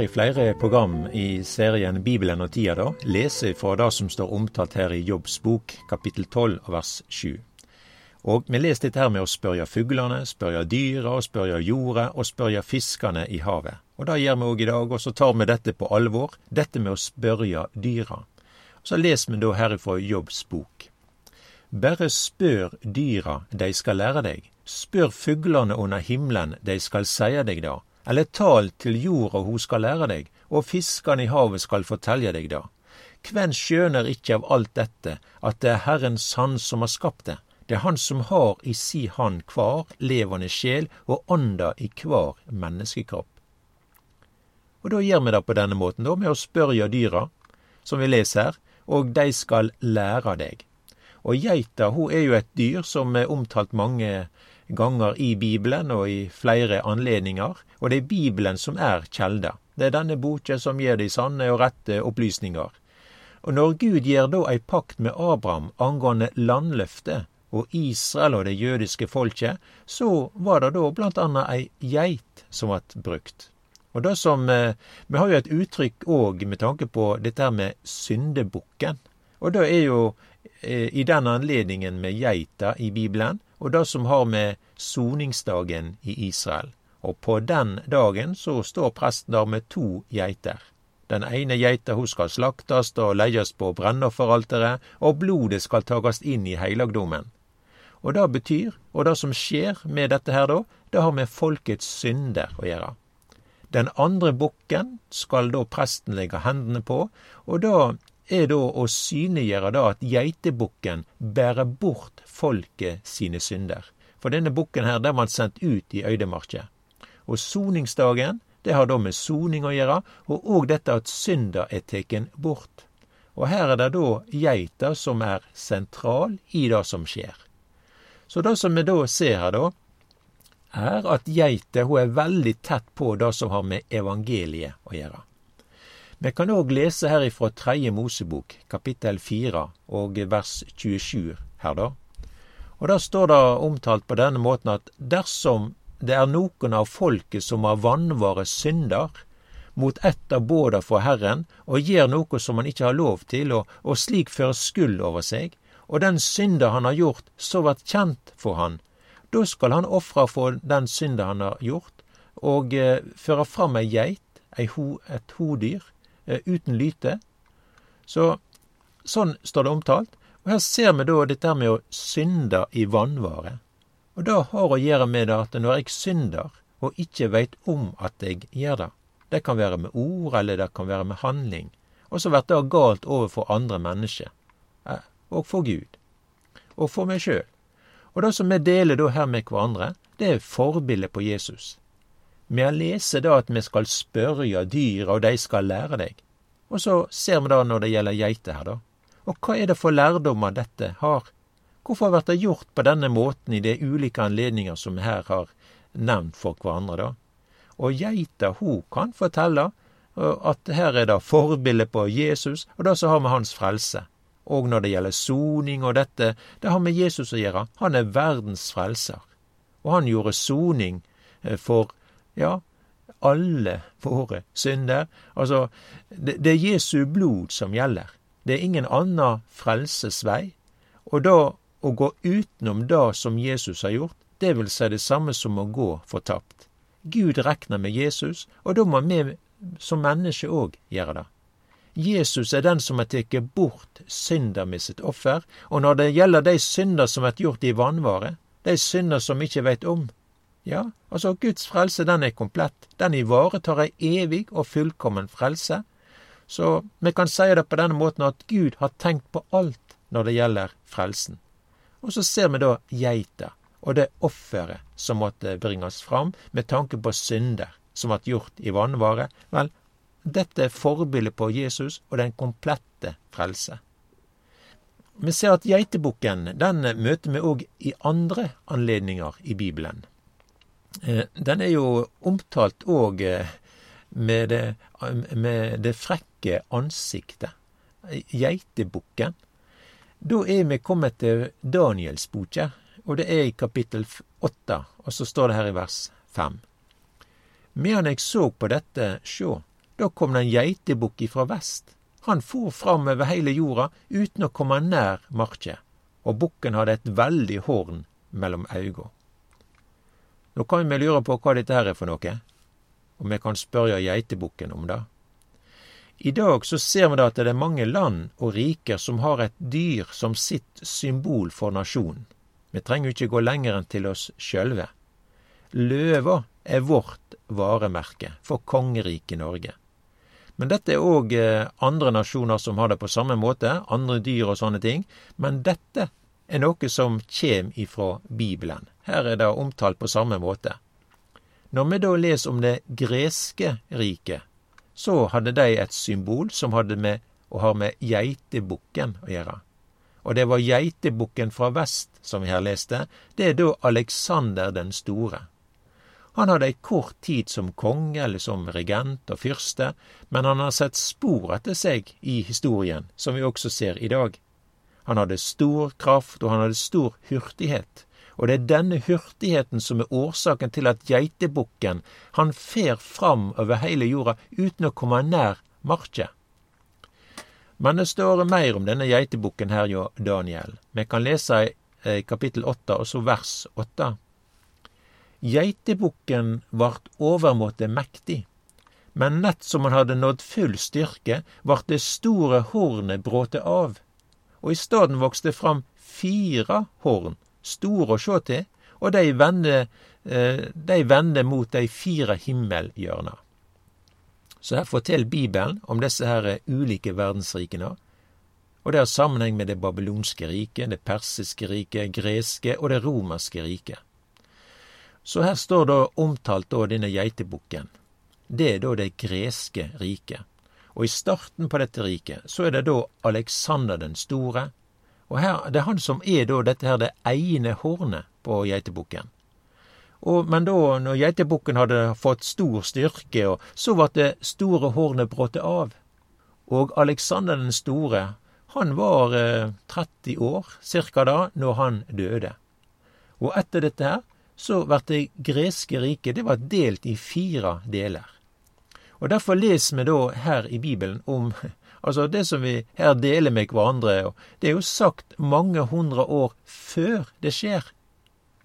i flere program i serien Bibelen og tida da lese fra det som står omtalt her i Jobbs bok, kapittel 12 vers 7. Og vi leser dette her med å spørre fuglene, spørre dyra, spørre jorda og spørre fiskene i havet. Og det gjør vi òg i dag, og så tar vi dette på alvor, dette med å spørre dyra. Så leser vi da herifra Jobbs bok. Bare spør dyra, de skal lære deg. Spør fuglene under himmelen, de skal seie deg da eller tal til jorda hun skal lære deg, og fiskane i havet skal fortelje deg det. Kven skjøner ikkje av alt dette, at det er Herrens hand som har skapt det? Det er Han som har i si hand kvar levende sjel og ånda i kvar menneskekropp. Og da gjør vi det på denne måten, da, med å spørre dyra, som vi leser her, og de skal lære deg. Og geita hun er jo et dyr som er omtalt mange ganger i Bibelen og i flere anledninger, og det er Bibelen som er kjelda. Det er denne boka som gir de sanne og rette opplysninger. Og når Gud gir da ei pakt med Abraham angående landløftet og Israel og det jødiske folket, så var det da blant annet ei geit som vart brukt. Og det som, eh, Vi har jo et uttrykk òg med tanke på dette med syndebukken. Og det er jo eh, i den anledningen med geita i Bibelen og det som har med soningsdagen i Israel. Og på den dagen så står presten der med to geiter. Den ene geita hun skal slaktast og leies på brennofferalteret, og blodet skal takast inn i heilagdommen. Og det betyr, og det som skjer med dette her da, det har med folkets synder å gjøre. Den andre bukken skal da presten legge hendene på, og da er da å synliggjøre da at geitebukken bærer bort folket sine synder. For denne bukken her, den var sendt ut i øydemarka. Og soningsdagen, det har da med soning å gjøre, og òg dette at synda er teken bort. Og her er det da geita som er sentral i det som skjer. Så det som vi da ser her, da, er at geita hun er veldig tett på det som har med evangeliet å gjøre. Vi kan òg lese her ifra Tredje Mosebok, kapittel fire og vers 27 her, da. Og da står det omtalt på denne måten at dersom det er noen av folket som har vannvare synder mot ett av båda for Herren, og gjør noe som han ikke har lov til, og, og slik fører skyld over seg, og den synda han har gjort, så vært kjent for han, da skal han ofre for den synda han har gjort, og eh, føre fram ei geit, ei ho, et hodyr, Eh, uten lyte. Så sånn står det omtalt. Og her ser vi da dette med å synde i vannvare. Og det har å gjøre med det at når jeg synder og ikke veit om at jeg gjør det, det kan være med ord, eller det kan være med handling, og så blir det galt overfor andre mennesker, eh, og for Gud, og for meg sjøl. Og det som vi deler da her med hverandre, det er forbildet på Jesus. Vi lest da at vi skal spørre dyra, og de skal lære deg. Og så ser vi da når det gjelder geiter her, da. Og hva er det for lærdommer dette har? Hvorfor blir det gjort på denne måten i de ulike anledninger som vi her har nevnt for hverandre, da? Og geita, hun kan fortelle at her er det forbilde på Jesus, og da så har vi hans frelse. Og når det gjelder soning og dette, det har med Jesus å gjøre. Han er verdens frelser. Og han gjorde soning eh, for ja, alle våre synder. Altså, det, det, er Jesu blod som gjelder. Det er ingen annen frelsesvei. Og da å gå utenom det som Jesus har gjort, det vil si det samme som å gå fortapt. Gud regner med Jesus, og da må vi som mennesker òg gjøre det. Jesus er den som har tatt bort synder med sitt offer, og når det gjelder de synder som er gjort i vanvare, de synder som vi ikke veit om, ja, altså Guds frelse den er komplett. Den ivaretar ei evig og fullkommen frelse. Så vi kan si det på denne måten at Gud har tenkt på alt når det gjelder frelsen. Og så ser vi da geita og det offeret som måtte bringes fram med tanke på synder som ble gjort i vanvare. Vel, dette er forbildet på Jesus og den komplette frelse. Vi ser at geitebukken den møter vi òg i andre anledninger i Bibelen. Eh, den er jo omtalt òg eh, med, med, det frekke ansiktet. Geitebukken. Da er vi kommet til Danielsboka, og det er i kapittel åtte, og så står det her i vers fem. Medan eg så på dette, sjå, Da kom det en geitebukk ifra vest. Han for fram over hele jorda uten å komme nær marka, og bukken hadde et veldig horn mellom auga. Nå kan vi lure på hva dette her er for noe, og vi kan spørre geitebukken om det. I dag så ser vi da at det er mange land og riker som har et dyr som sitt symbol for nasjonen. Vi trenger ikke gå lenger enn til oss sjølve. Løva er vårt varemerke for kongeriket Norge. Men dette er òg eh, andre nasjoner som har det på samme måte, andre dyr og sånne ting. Men dette er noe som kjem ifra Bibelen. Her er det omtalt på samme måte. Når vi da leser om det greske riket, så hadde de et symbol som hadde med og har med geitebukken å gjøre. Og det var geitebukken fra vest som vi her leste. Det er da Aleksander den store. Han hadde ei kort tid som konge eller som regent og fyrste, men han har sett spor etter seg i historien, som vi også ser i dag. Han hadde stor kraft, og han hadde stor hurtighet. Og det er denne hurtigheten som er årsaken til at geitebukken, han fer fram over hele jorda uten å komme nær marka. Men det står mer om denne geitebukken her, jo, Daniel. Vi kan lese i kapittel åtte, og så vers åtte. Geitebukken vart overmåte mektig, men nett som han hadde nådd full styrke, vart det store hornet bråte av, og i staden vokste fram fire horn, store å sjå til, og de vende, eh, de vende mot de fire himmelhjørna. Så her forteller Bibelen om disse her ulike verdensrikene, og det har sammenheng med det babylonske riket, det persiske riket, greske og det romerske riket. Så her står da omtalt da denne geitebukken. Det er da det greske riket. Og i starten på dette riket så er det da Aleksander den store. Og her, det er han som er da dette her det ene hornet på geitebukken. Men da når geitebukken hadde fått stor styrke, og så ble det store hornet brutt av. Og Aleksander den store, han var eh, 30 år cirka da, når han døde. Og etter dette her så ble det greske riket det var delt i fire deler. Og Derfor leser vi da her i Bibelen om altså det som vi her deler med hverandre. Det er jo sagt mange hundre år før det skjer.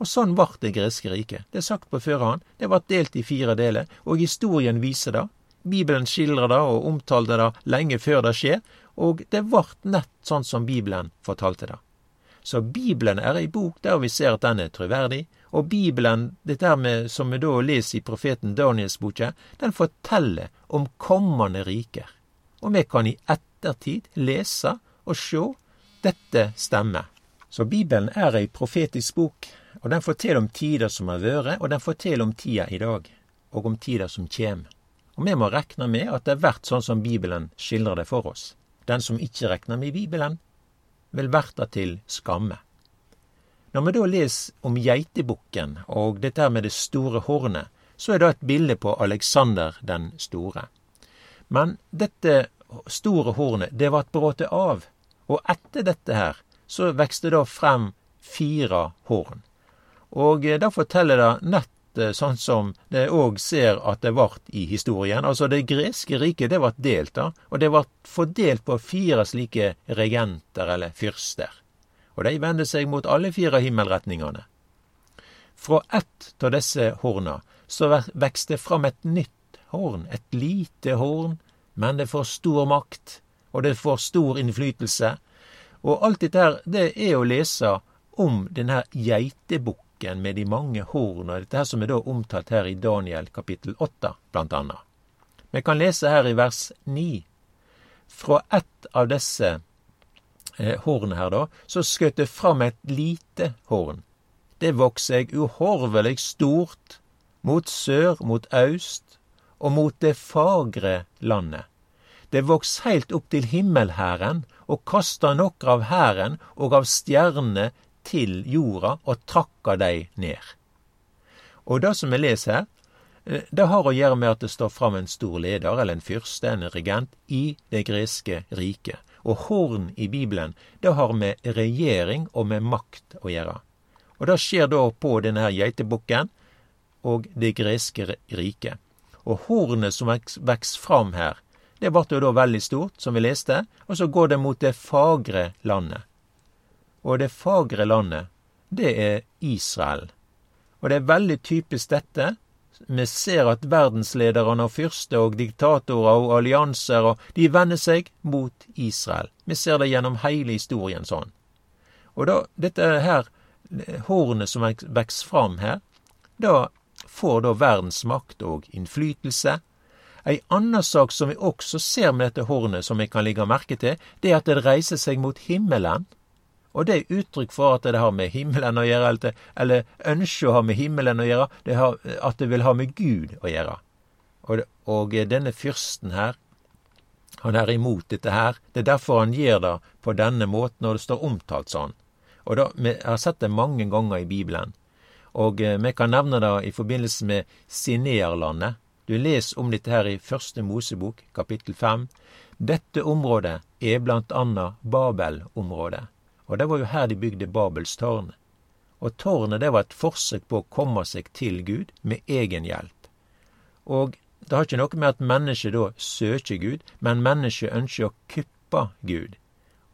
Og sånn ble det greske riket. Det er sagt på førhånd. Det ble delt i fire deler, og historien viser det. Bibelen skildrer det og omtalte det lenge før det skjer, og det ble nett sånn som Bibelen fortalte det. Så Bibelen er ei bok der vi ser at den er troverdig, og Bibelen, dette med, som vi da leser i profeten Daniels boke, den forteller om kommende riker. Og vi kan i ettertid lese og sjå dette stemmer. Så Bibelen er ei profetisk bok, og den forteller om tider som har vært, og den forteller om tida i dag, og om tida som kjem. Og vi må rekne med at det er vært sånn som Bibelen skildrer det for oss. Den som ikke rekner med Bibelen, vil verta til skamme. Når vi da leser om geitebukken og dette med det store hornet, så er det et bilde på Aleksander den store. Men dette store hornet, det ble bråte av, og etter dette her så vekste det frem fire horn. Og eh, da forteller det nett eh, sånn som det òg ser at det ble i historien. Altså det greske riket det ble delt, da, og det ble fordelt på fire slike regenter eller fyrster og de vender seg mot alle fire himmelretningene. Fra ett av disse horna så vokste det fram et nytt horn, et lite horn, men det får stor makt, og det får stor innflytelse. Og alt dette her, det er å lese om denne geitebukken med de mange horn, og dette her som er da omtalt her i Daniel kapittel 8, blant annet. Vi kan lese her i vers 9. Fra ett av disse eh, hornene her, da, så skjøt det fram et lite horn. Det vokste seg uhorvelig stort mot sør, mot aust og mot det fagre landet. Det voks heilt opp til himmelhæren og kasta nokre av hæren og av stjernene til jorda og trakka dei ned. Og det som vi leser her, eh, det har å gjøre med at det står fram en stor leder, eller en fyrste, en regent, i det greske riket. Og horn i Bibelen, det har med regjering og med makt å gjøre. Og det skjer da på denne her geitebukken og det greske riket. Og hornet som vokser fram her, det ble jo da veldig stort, som vi leste, og så går det mot det fagre landet. Og det fagre landet, det er Israel. Og det er veldig typisk dette. Vi ser at verdenslederne og fyrster og diktatorer og allianser og de vender seg mot Israel. Vi ser det gjennom hele historien sånn. Og da, dette her, hornet som vokser fram her, da får da verdens makt og innflytelse Ei anna sak som vi også ser med dette hornet, som vi kan legge merke til, det er at det reiser seg mot himmelen. Og det er uttrykk for at det har med himmelen å gjøre, eller, eller ønsker å ha med himmelen å gjøre, det har, at det vil ha med Gud å gjøre. Og, og denne fyrsten her, han er imot dette her. Det er derfor han gjør det på denne måten når det står omtalt sånn. Og da, Vi har sett det mange ganger i Bibelen. Og eh, vi kan nevne det i forbindelse med Sineerlandet. Du leser om dette her i Første Mosebok, kapittel fem. Dette området er blant annet Babel-området. Og det var jo her de bygde Babels tårn. Og tårnet det var et forsøk på å komme seg til Gud med egen hjelp. Og det har ikke noe med at mennesket da søker Gud, men mennesket ønsker å kuppe Gud.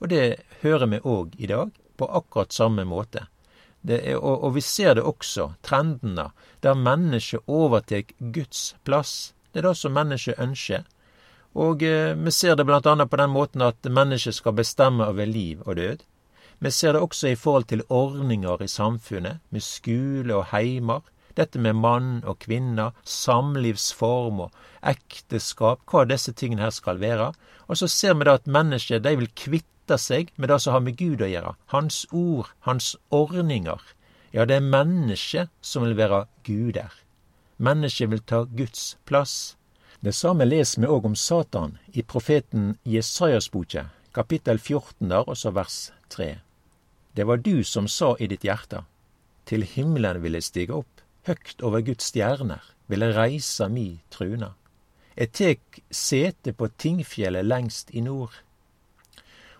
Og det hører vi òg i dag, på akkurat samme måte. Er, og, og, vi ser det også, trendene, der mennesket overtar Guds plass. Det er det som mennesket ønsker. Og eh, vi ser det annet på den måten at mennesket skal bestemme over liv og død. Vi ser det også i forhold til ordninger i samfunnet, med skole og heimer. Dette med mann og kvinner, samlivsform og ekteskap, hva disse tingene her skal være. Og så ser vi da at mennesket de vil kvitte kvitter seg med det som har med Gud å gjøre. Hans ord, hans ordninger. Ja, det er mennesket som vil være guder. Mennesket vil ta Guds plass. Det samme leser vi òg om Satan i profeten Jesajas boke, kapittel 14 der, også vers 3. Det var du som sa i ditt hjerte, til himmelen vil jeg stige opp, høgt over Guds stjerner, vil jeg reise mi truna. Jeg tek sete på tingfjellet lengst i nord.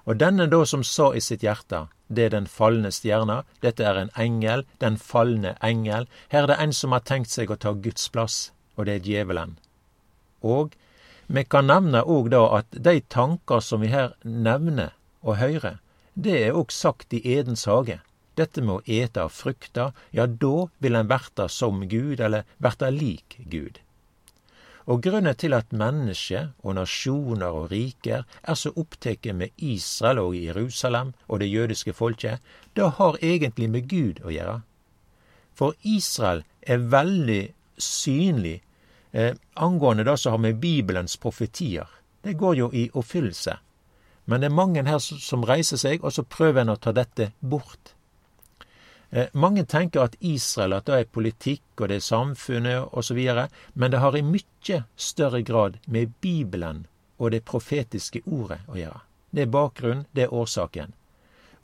Og denne da som sa i sitt hjerte, det er den falne stjerna, dette er en engel, den falne engel, her er det en som har tenkt seg å ta Guds plass, og det er djevelen. Og vi kan nevne òg da at de tanker som vi her nevner og hører, det er òg sagt i Edens hage. Dette med å ete av frukta, ja, da vil en verta som Gud, eller verta lik Gud. Og grunnen til at mennesker og nasjoner og riker er så opptatt med Israel og Jerusalem og det jødiske folket, det har egentlig med Gud å gjøre. For Israel er veldig synlig eh, angående det som har med Bibelens profetier. Det går jo i oppfyllelse. Men det er mange her som reiser seg, og så prøver en å ta dette bort. Eh, mange tenker at Israel at det er politikk og det er samfunnet osv., men det har i mye større grad med Bibelen og det profetiske ordet å gjøre. Det er bakgrunnen, det er årsaken.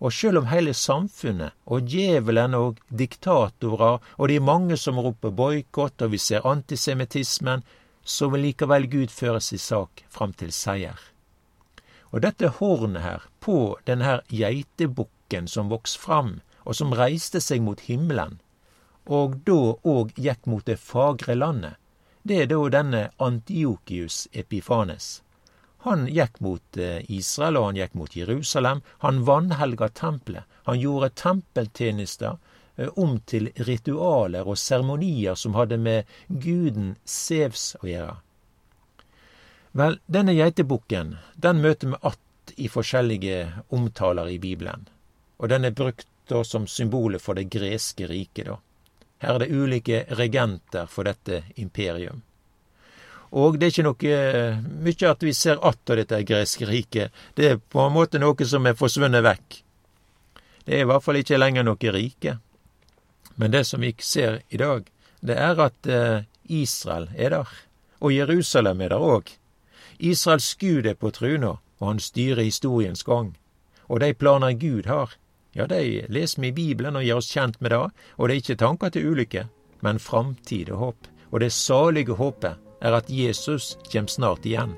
Og sjøl om hele samfunnet og djevelen og diktatorer og de mange som roper boikott, og vi ser antisemittismen, så vil likevel Gud føre sin sak fram til seier. Og dette hornet her, på denne geitebukken som vokser fram, og som reiste seg mot himmelen, og da òg gikk mot det fagre landet, det er da denne Antiokius Epifanes. Han gikk mot eh, Israel, og han gikk mot Jerusalem. Han vanhelga tempelet. Han gjorde tempeltjenester eh, om til ritualer og seremonier som hadde med guden Sevs å gjøre. Vel, denne geitebukken den møter vi att i forskjellige omtaler i Bibelen. Og den er brukt da som symbolet for det greske riket. da. Her er det ulike regenter for dette imperium. Og det er ikke noe mye at vi ser att av dette greske riket. Det er på en måte noe som er forsvunnet vekk. Det er i hvert fall ikke lenger noe rike. Men det som vi ser i dag, det er at eh, Israel er der. Og Jerusalem er der òg. Israels Gud er på truna, og han styrer historiens gang. Og de planer Gud har, ja, de leser vi i Bibelen og gjør oss kjent med det, og det er ikke tanker til ulykke, men framtid og håp. Og det salige håpet er at Jesus kommer snart igjen.